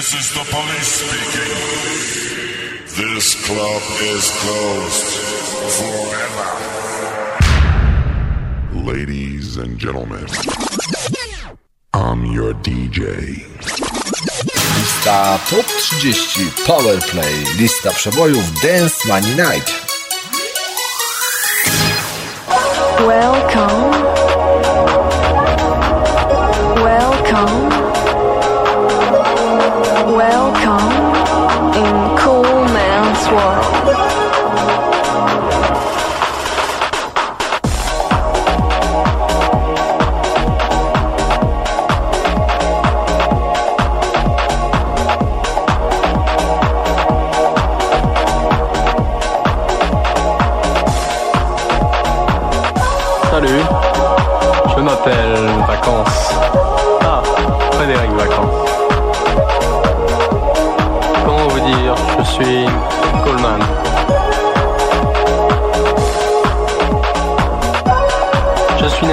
This is the police speaking. This club is closed forever. Ladies and gentlemen, I'm your DJ. Lista Top 30 Powerplay. Lista przebojów Dancemania. Welcome. Welcome. Welcome in Cool Man's World.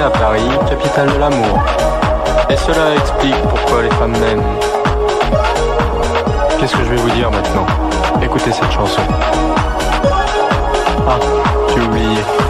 à Paris, capitale de l'amour. Et cela explique pourquoi les femmes m'aiment. Qu'est-ce que je vais vous dire maintenant? Écoutez cette chanson. Ah, tu oublié.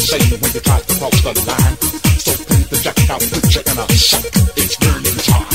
say when you try to cross the line. So pin the jacket out, put you in a sack. It's burning time.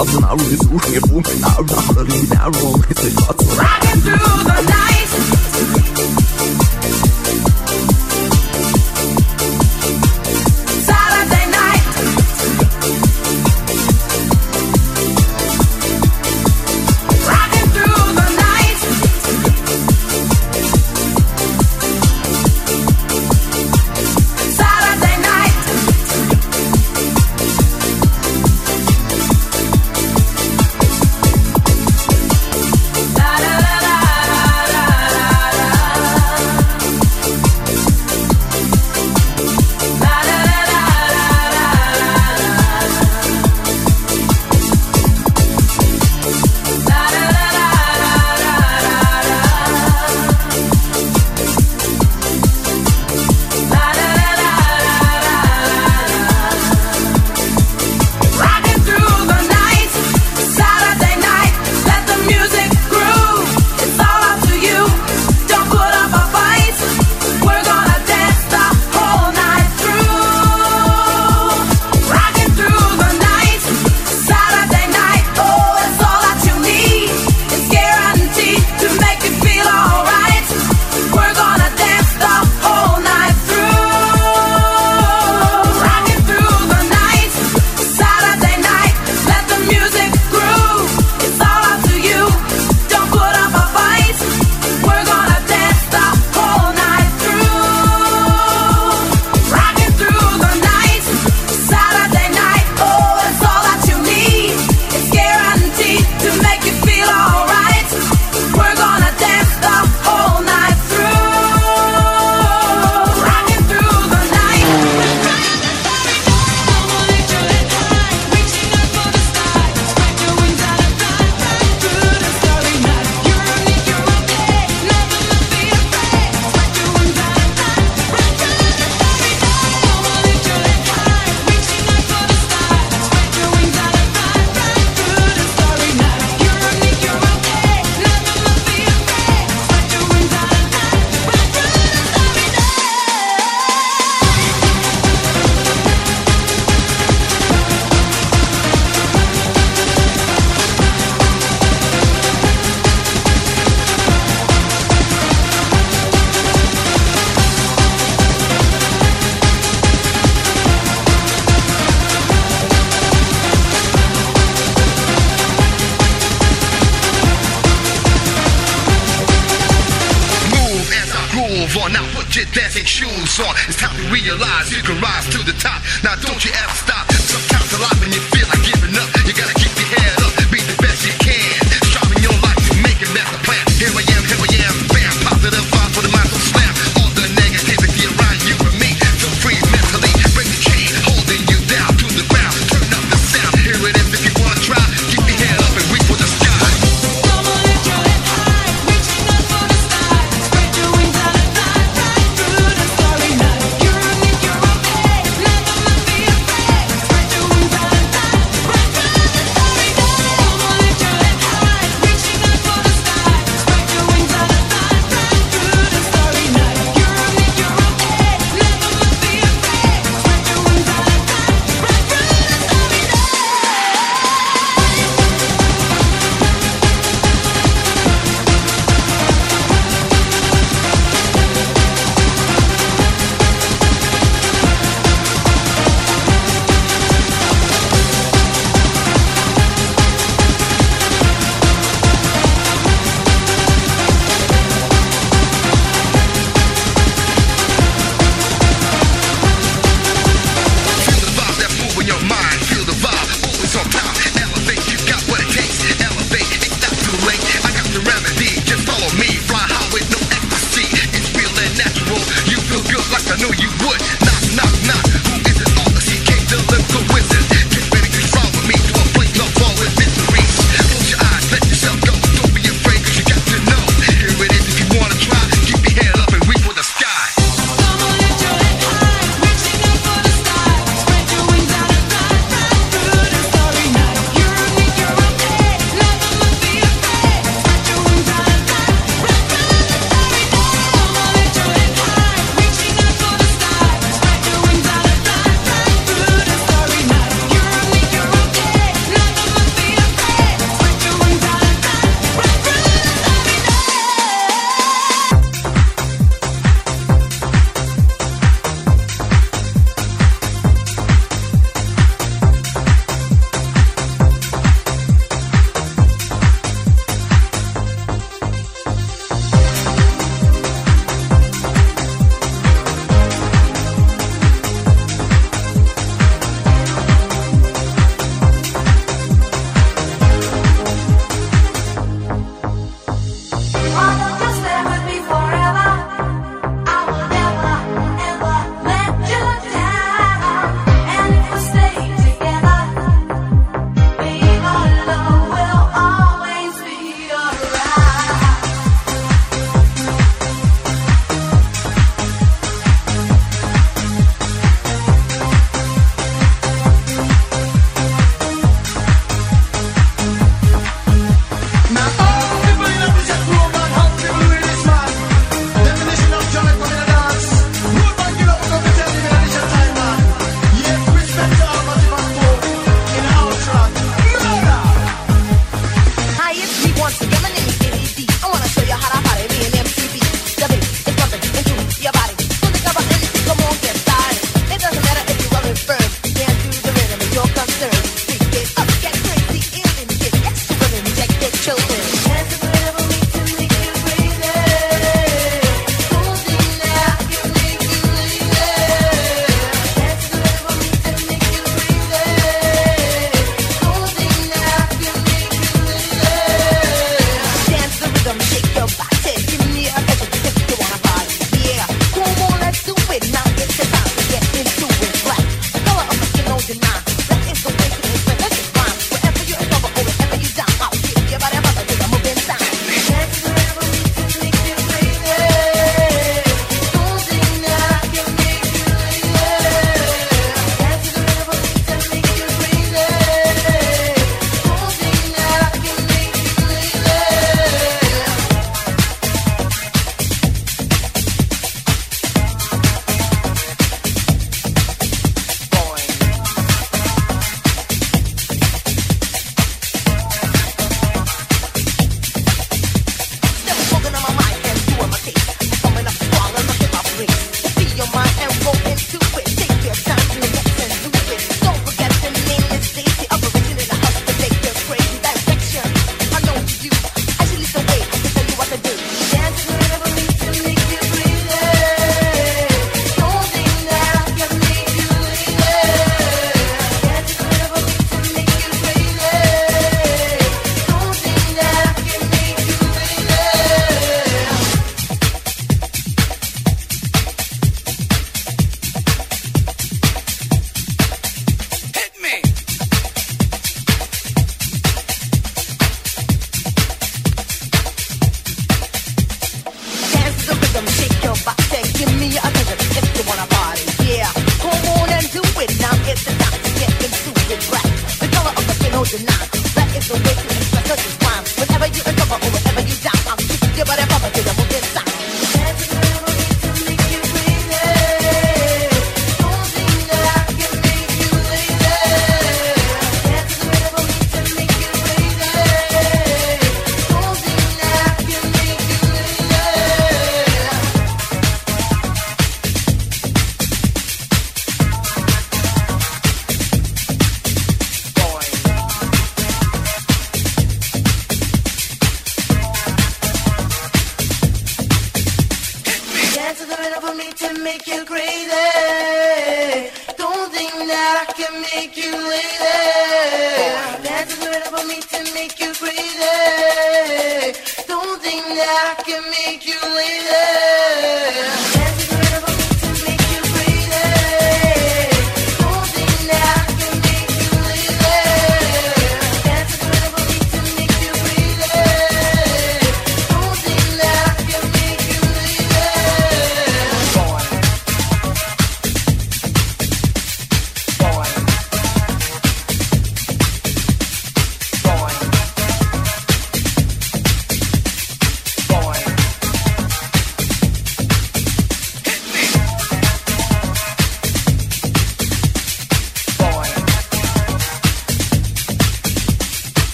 Nou, een doen het goed. Nou, dat naar. Realize you can make you crazy. Don't think that I can make you lazy. That's the way for me to make you crazy. Don't think that I can make you lazy.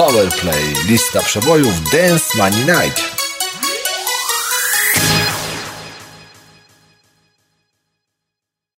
Powerplay. Lista przebojów Dance Money Night.